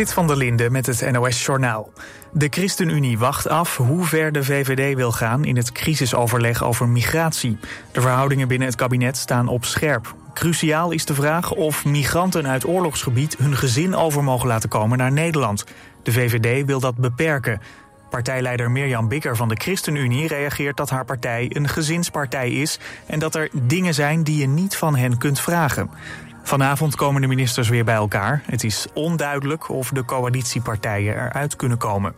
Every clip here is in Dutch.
Zit van der Linde met het NOS-journaal. De ChristenUnie wacht af hoe ver de VVD wil gaan in het crisisoverleg over migratie. De verhoudingen binnen het kabinet staan op scherp. Cruciaal is de vraag of migranten uit oorlogsgebied hun gezin over mogen laten komen naar Nederland. De VVD wil dat beperken. Partijleider Mirjam Bikker van de ChristenUnie reageert dat haar partij een gezinspartij is en dat er dingen zijn die je niet van hen kunt vragen. Vanavond komen de ministers weer bij elkaar. Het is onduidelijk of de coalitiepartijen eruit kunnen komen.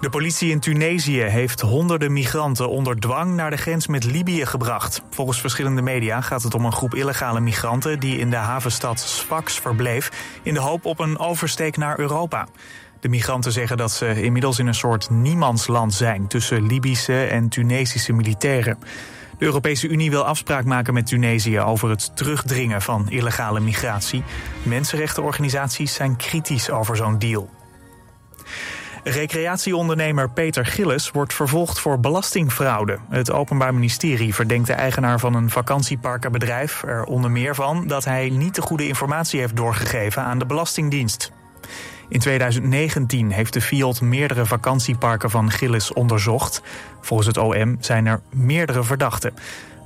De politie in Tunesië heeft honderden migranten onder dwang naar de grens met Libië gebracht. Volgens verschillende media gaat het om een groep illegale migranten die in de havenstad Sfax verbleef in de hoop op een oversteek naar Europa. De migranten zeggen dat ze inmiddels in een soort niemandsland zijn tussen Libische en Tunesische militairen. De Europese Unie wil afspraak maken met Tunesië over het terugdringen van illegale migratie. Mensenrechtenorganisaties zijn kritisch over zo'n deal. Recreatieondernemer Peter Gillis wordt vervolgd voor belastingfraude. Het Openbaar Ministerie verdenkt de eigenaar van een vakantieparkenbedrijf er onder meer van dat hij niet de goede informatie heeft doorgegeven aan de Belastingdienst. In 2019 heeft de Fiat meerdere vakantieparken van Gillis onderzocht. Volgens het OM zijn er meerdere verdachten.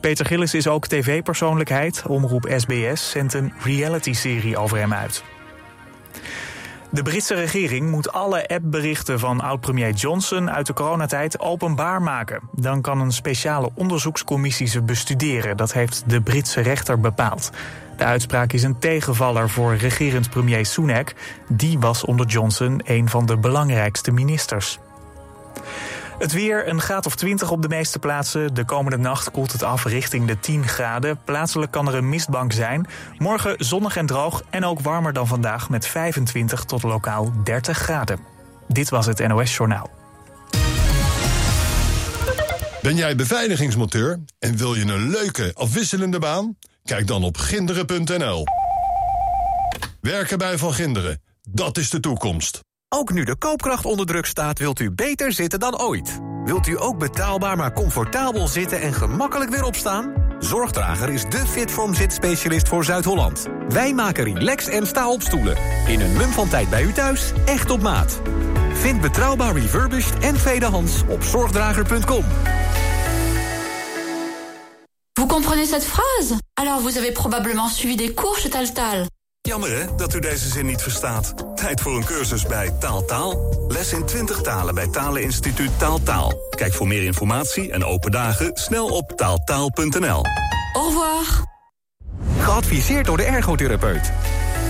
Peter Gillis is ook tv-persoonlijkheid. Omroep SBS zendt een reality-serie over hem uit. De Britse regering moet alle appberichten van oud-premier Johnson uit de coronatijd openbaar maken. Dan kan een speciale onderzoekscommissie ze bestuderen. Dat heeft de Britse rechter bepaald. De uitspraak is een tegenvaller voor regerend premier Sunak. Die was onder Johnson een van de belangrijkste ministers. Het weer, een graad of 20 op de meeste plaatsen. De komende nacht koelt het af richting de 10 graden. Plaatselijk kan er een mistbank zijn. Morgen zonnig en droog en ook warmer dan vandaag met 25 tot lokaal 30 graden. Dit was het NOS Journaal. Ben jij beveiligingsmonteur en wil je een leuke, afwisselende baan? Kijk dan op ginderen.nl. Werken bij Van Ginderen, dat is de toekomst. Ook nu de koopkracht onder druk staat, wilt u beter zitten dan ooit. Wilt u ook betaalbaar maar comfortabel zitten en gemakkelijk weer opstaan? Zorgdrager is de Fitform zitspecialist voor Zuid-Holland. Wij maken relax en sta op stoelen. In een mum van tijd bij u thuis, echt op maat. Vind betrouwbaar refurbished en tweedehands op zorgdrager.com. Vous comprenez cette phrase Alors vous avez probablement suivi des cours chez Taltal. Jammer hè, dat u deze zin niet verstaat. Tijd voor een cursus bij Taaltaal. Les in 20 talen bij Taleninstituut Taaltaal. Kijk voor meer informatie en open dagen snel op taaltaal.nl. Au revoir. Geadviseerd door de ergotherapeut.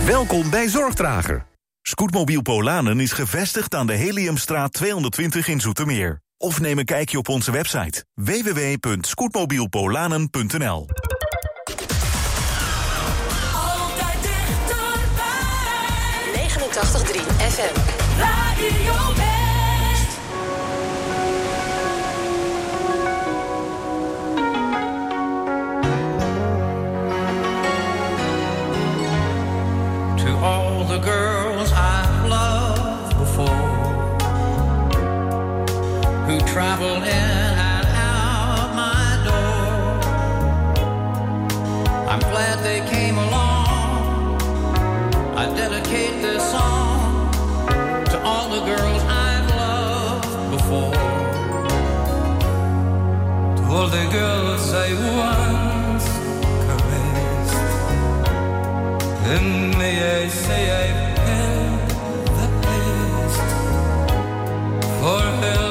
Welkom bij Zorgdrager. Scootmobiel Polanen is gevestigd aan de Heliumstraat 220 in Zoetermeer. Of neem een kijkje op onze website www.scootmobielpolanen.nl. 89.3 FM. Radio West. to all the girls I've loved before who travel in and out my door. I'm glad they came along. I dedicate this song to all the girls I've loved before. To all the girls I once caressed. And may I say I've the best for helping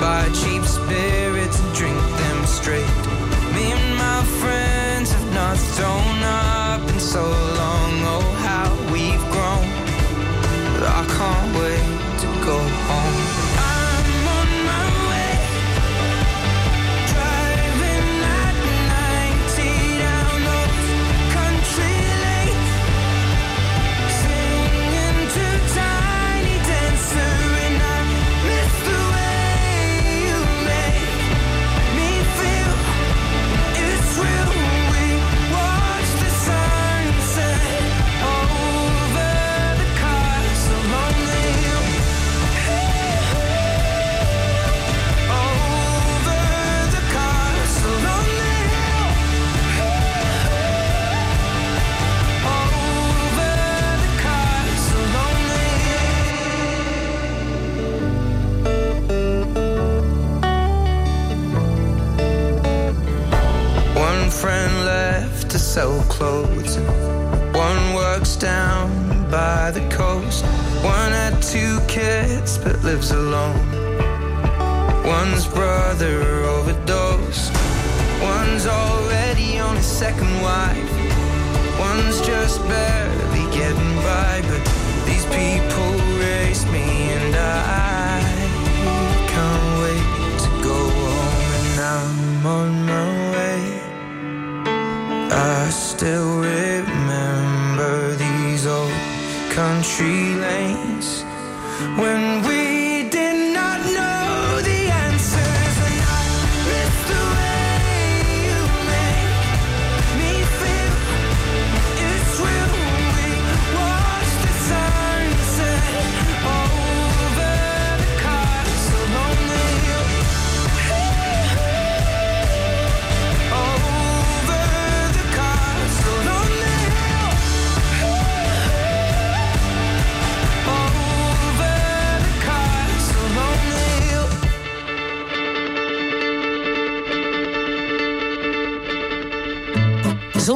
buy cheap spirits and drink them straight. Me and my friends have not thrown up in so long. Oh, how we've grown. I can't wait to go home. down by the coast. One had two kids but lives alone. One's brother overdosed. One's already on his second wife. One's just barely getting by, but these people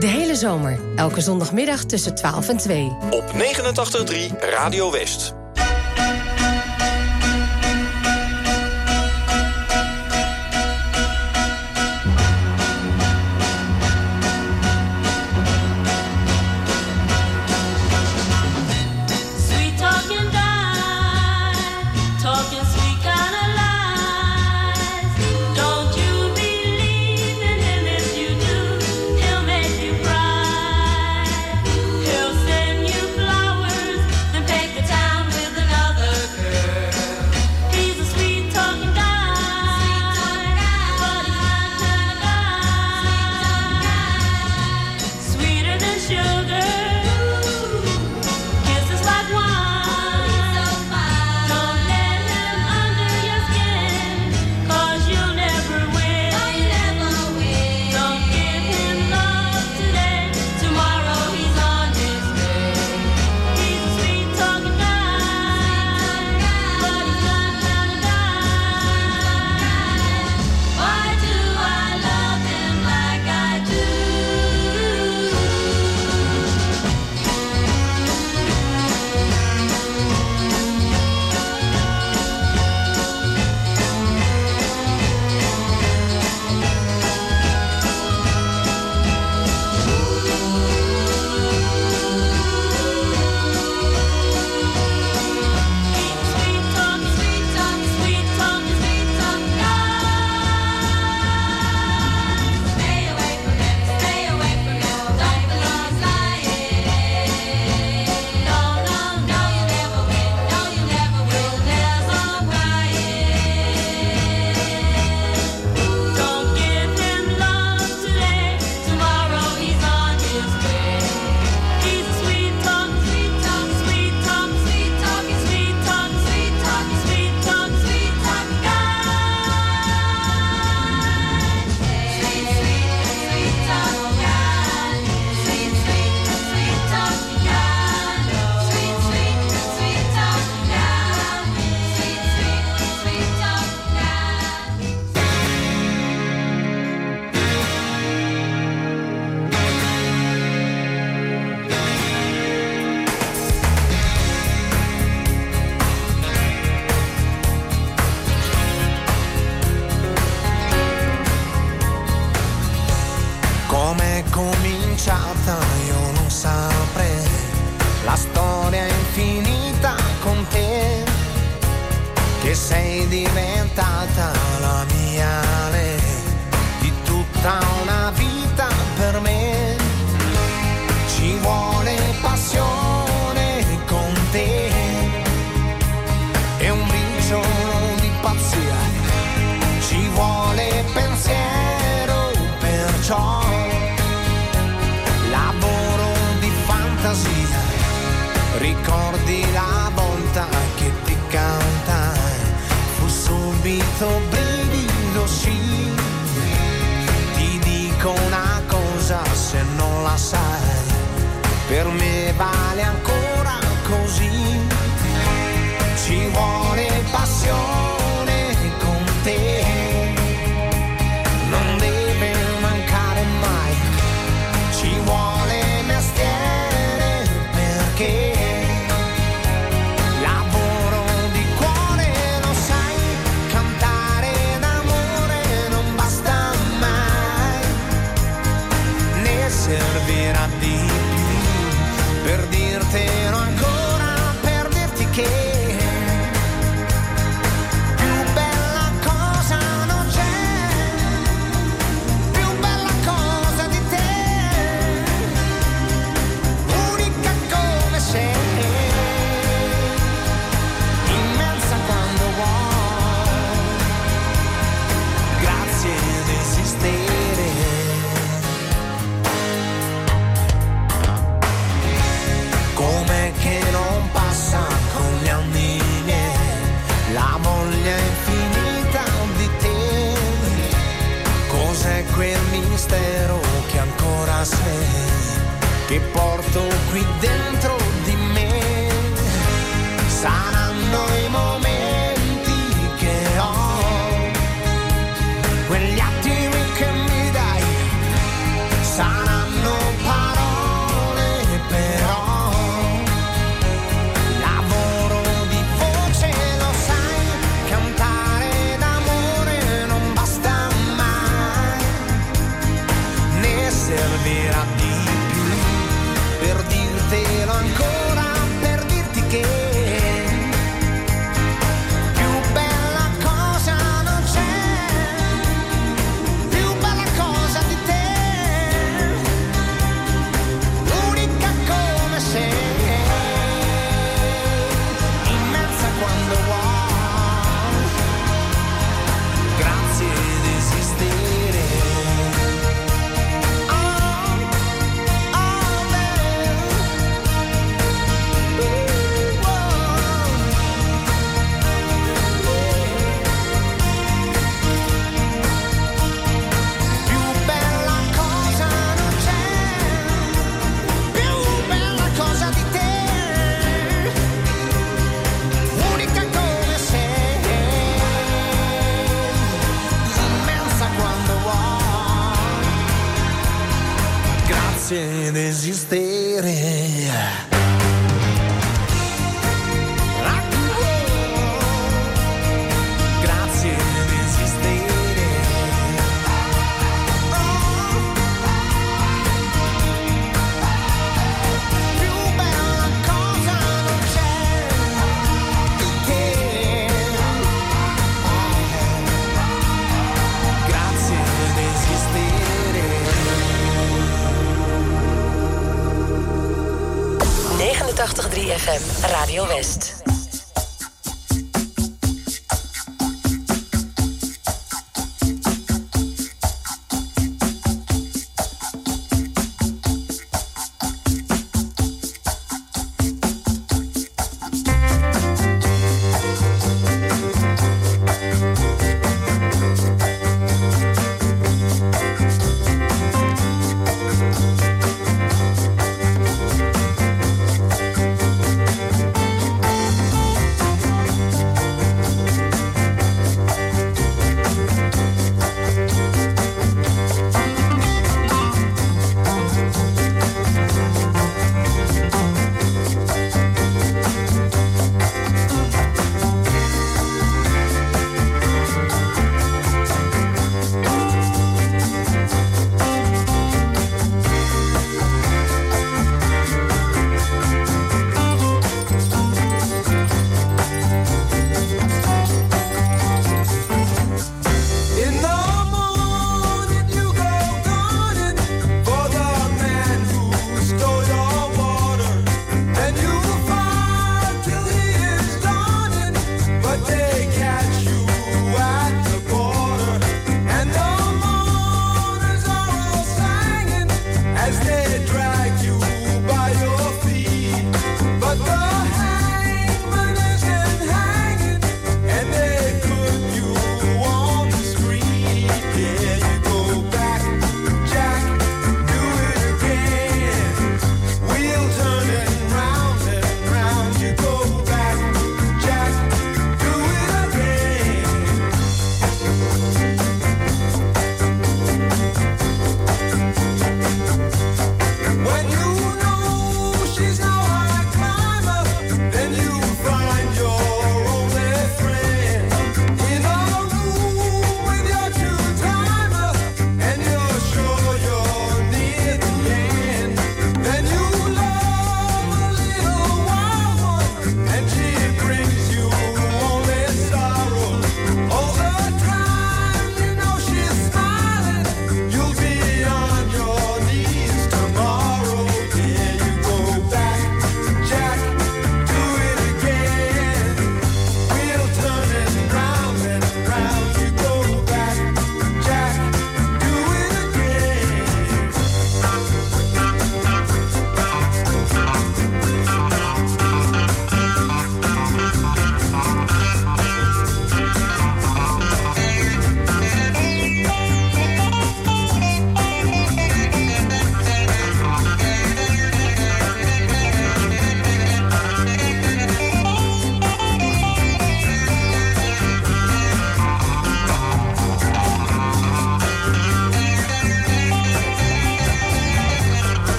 De hele zomer, elke zondagmiddag tussen 12 en 2. Op 89.3 Radio West.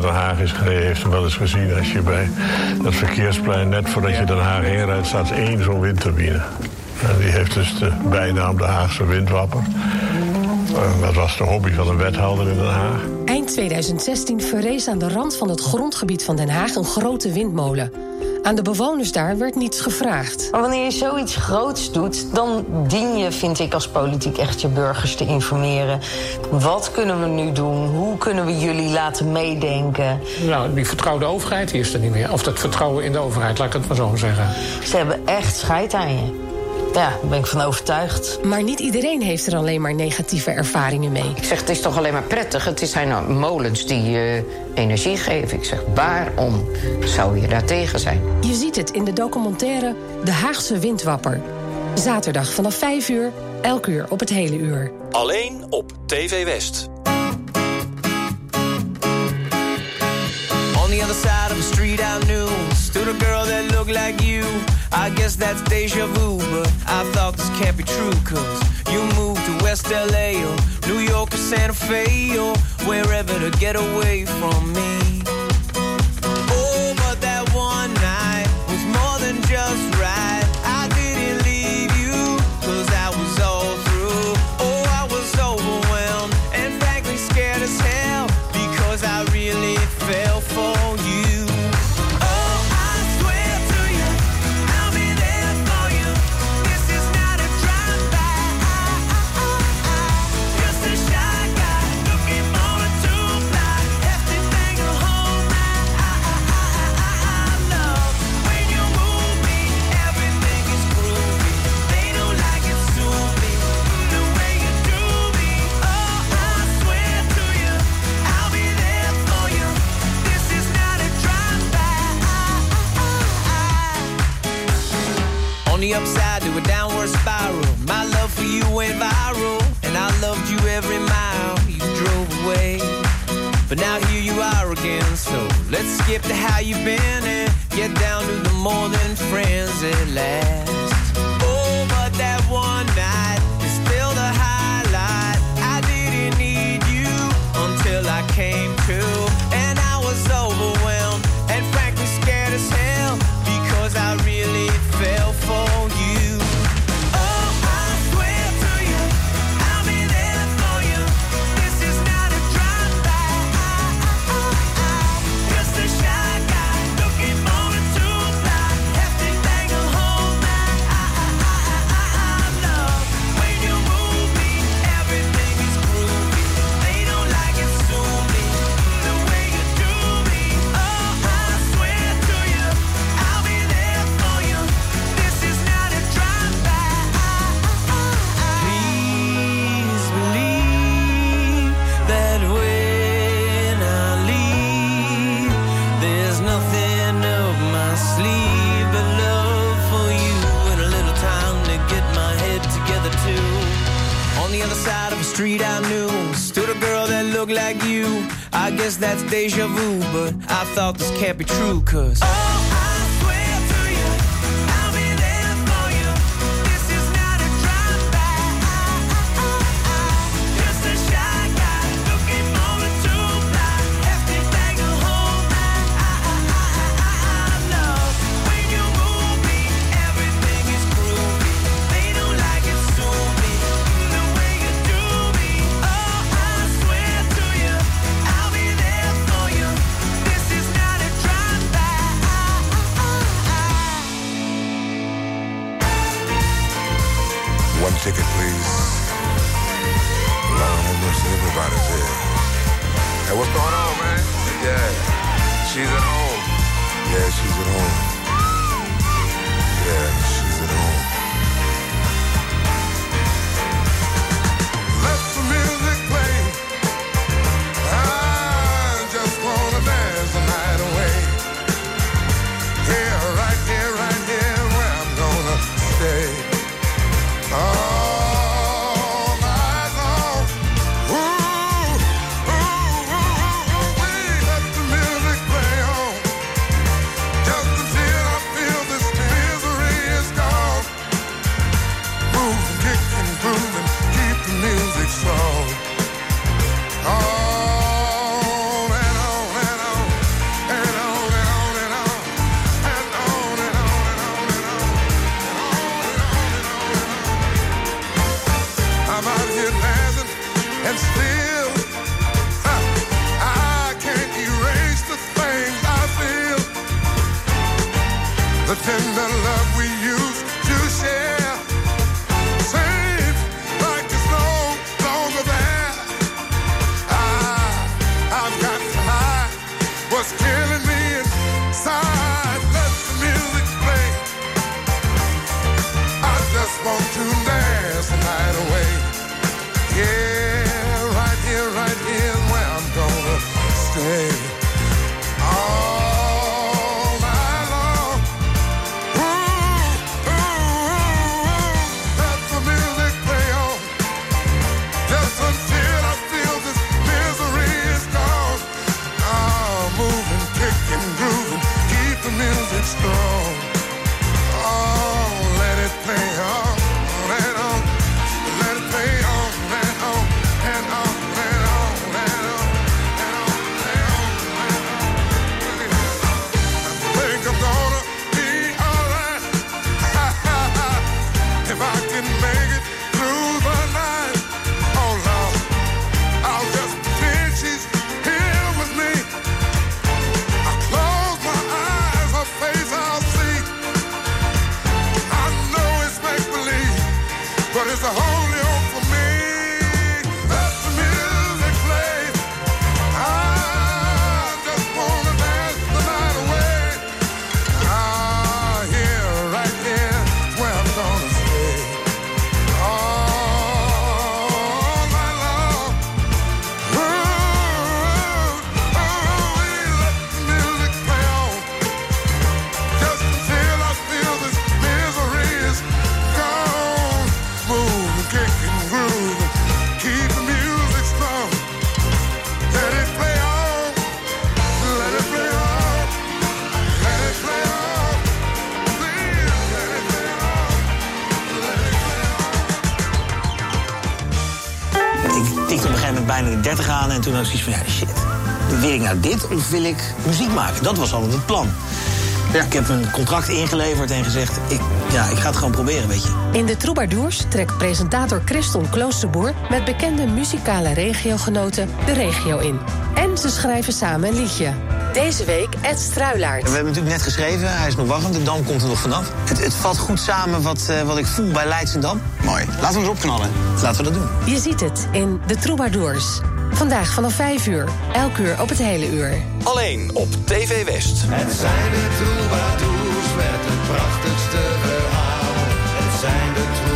Naar Den Haag is gereden, heeft hem wel eens gezien. Als je bij dat verkeersplein, net voordat je Den Haag inrijdt, staat één zo'n windturbine. En die heeft dus de bijnaam de Haagse windwapper. Eh, dat was de hobby van een wethouder in Den Haag. Eind 2016 verrees aan de rand van het grondgebied van Den Haag een grote windmolen. Aan de bewoners daar werd niets gevraagd. Maar wanneer je zoiets groots doet, dan dien je, vind ik, als politiek echt je burgers te informeren. Wat kunnen we nu doen? Hoe kunnen we jullie laten meedenken? Nou, die vertrouwde overheid die is er niet meer. Of dat vertrouwen in de overheid, laat ik het maar zo zeggen. Ze hebben echt scheid aan je. Ja, daar ben ik van overtuigd. Maar niet iedereen heeft er alleen maar negatieve ervaringen mee. Ik zeg, het is toch alleen maar prettig. Het zijn nou molens die eh, energie geven. Ik zeg, waarom zou je daar tegen zijn? Je ziet het in de documentaire De Haagse Windwapper. Zaterdag vanaf 5 uur, elk uur op het hele uur. Alleen op TV West. On the other side of the street I knew Stood a girl that looked like you I guess that's deja vu But I thought this can't be true Cause you moved to West LA Or New York or Santa Fe Or wherever to get away from me looked like you. I guess that's deja vu, but I thought this can't be true, cause. One En toen had ik zoiets van, ja, shit. Wil ik nou dit of wil ik muziek maken? Dat was altijd het plan. Ja. Ik heb een contract ingeleverd en gezegd: ik, ja, ik ga het gewoon proberen, weet je. In de Troubadours trekt presentator Christon Kloosterboer met bekende muzikale regiogenoten de regio in. En ze schrijven samen een liedje. Deze week Ed Struilaert. We hebben natuurlijk net geschreven, hij is nog wachtend, de dam komt er nog vanaf. Het, het goed samen wat, eh, wat ik voel bij Leidsendam. Mooi. Laten we ons opknallen. Laten we dat doen. Je ziet het in De Troubadours. Vandaag vanaf 5 uur, elk uur op het hele uur. Alleen op TV West. Het zijn de troubadours met het prachtigste verhaal. Het zijn de troubadours.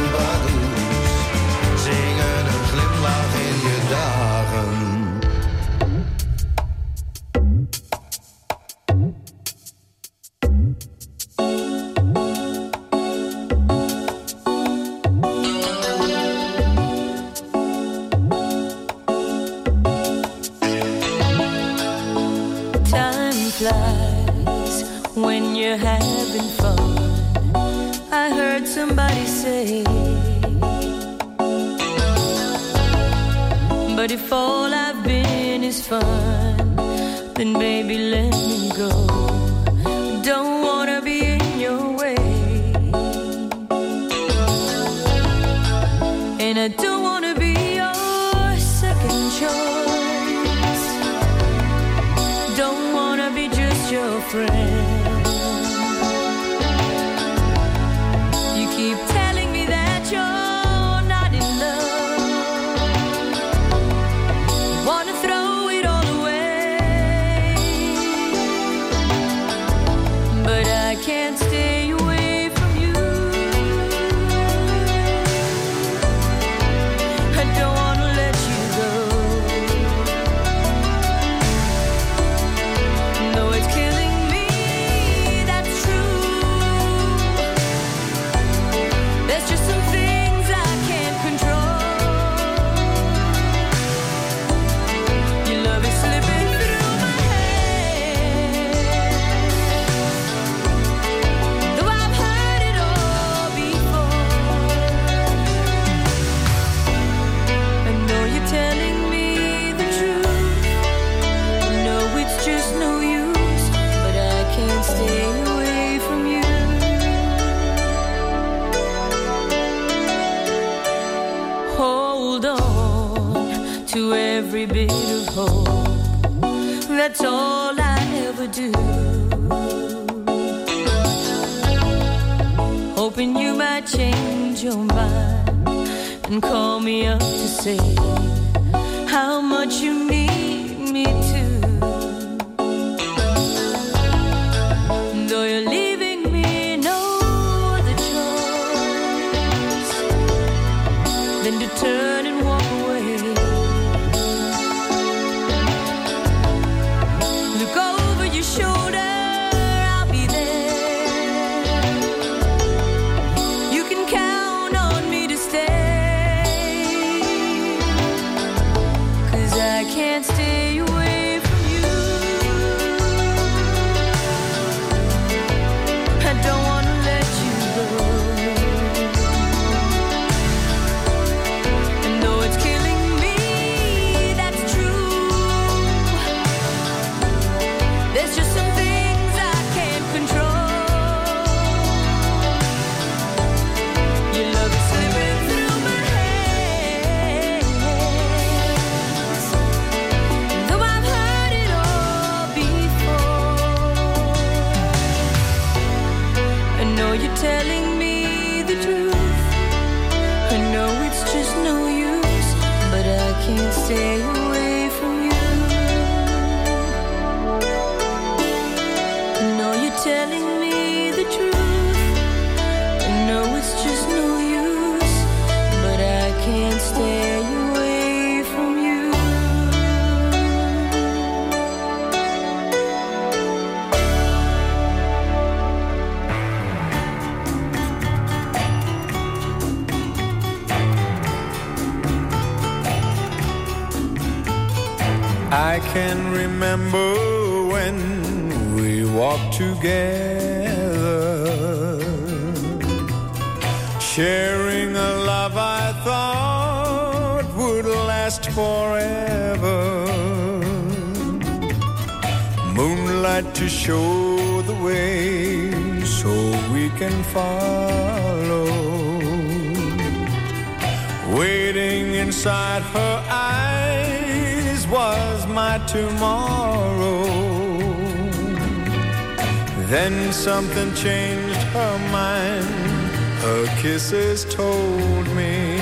Her kisses told me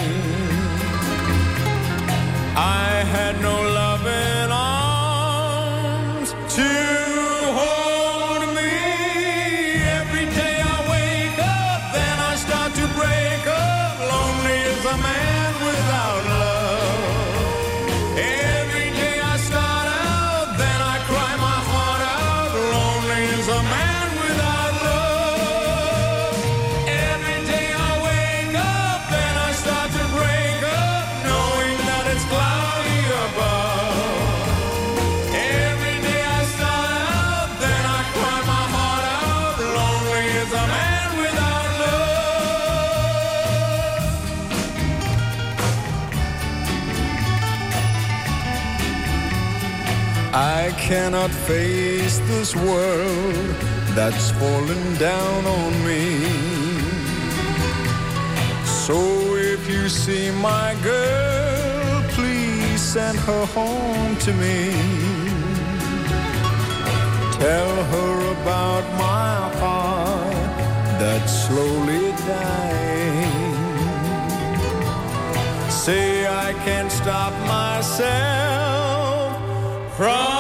I had no cannot face this world that's fallen down on me. So if you see my girl, please send her home to me. Tell her about my heart that's slowly dying. Say I can't stop myself from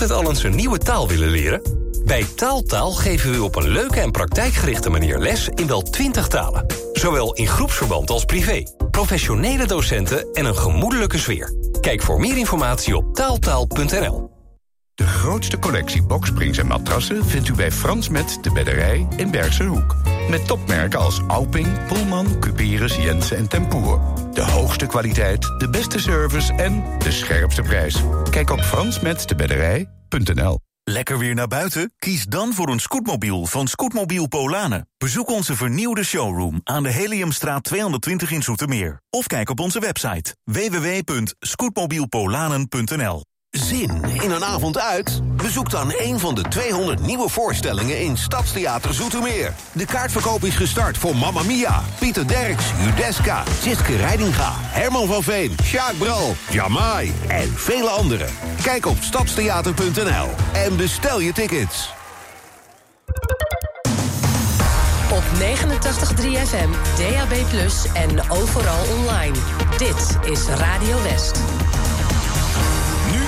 altijd al eens een nieuwe taal willen leren? Bij Taaltaal geven we u op een leuke en praktijkgerichte manier les in wel 20 talen. Zowel in groepsverband als privé. Professionele docenten en een gemoedelijke sfeer. Kijk voor meer informatie op taaltaal.nl. De grootste collectie boksprings en matrassen vindt u bij Frans Met de Bedderij in Bergse Hoek. Met topmerken als Alping, Pullman, Cuperus, Jensen en Tempoer. De hoogste kwaliteit, de beste service en de scherpste prijs. Kijk op fransmetdebedderij.nl Lekker weer naar buiten? Kies dan voor een scootmobiel van Scootmobiel Polanen. Bezoek onze vernieuwde showroom aan de Heliumstraat 220 in Zoetermeer. Of kijk op onze website www.scootmobielpolanen.nl Zin in een avond uit? Bezoek dan een van de 200 nieuwe voorstellingen in Stadstheater Zoetermeer. De kaartverkoop is gestart voor Mamma Mia, Pieter Derks, Judeska, Siske Reidinga, Herman van Veen, Sjaak Bral, Jamai en vele anderen. Kijk op stadstheater.nl en bestel je tickets. Op 89.3 FM, DAB+, en overal online. Dit is Radio West.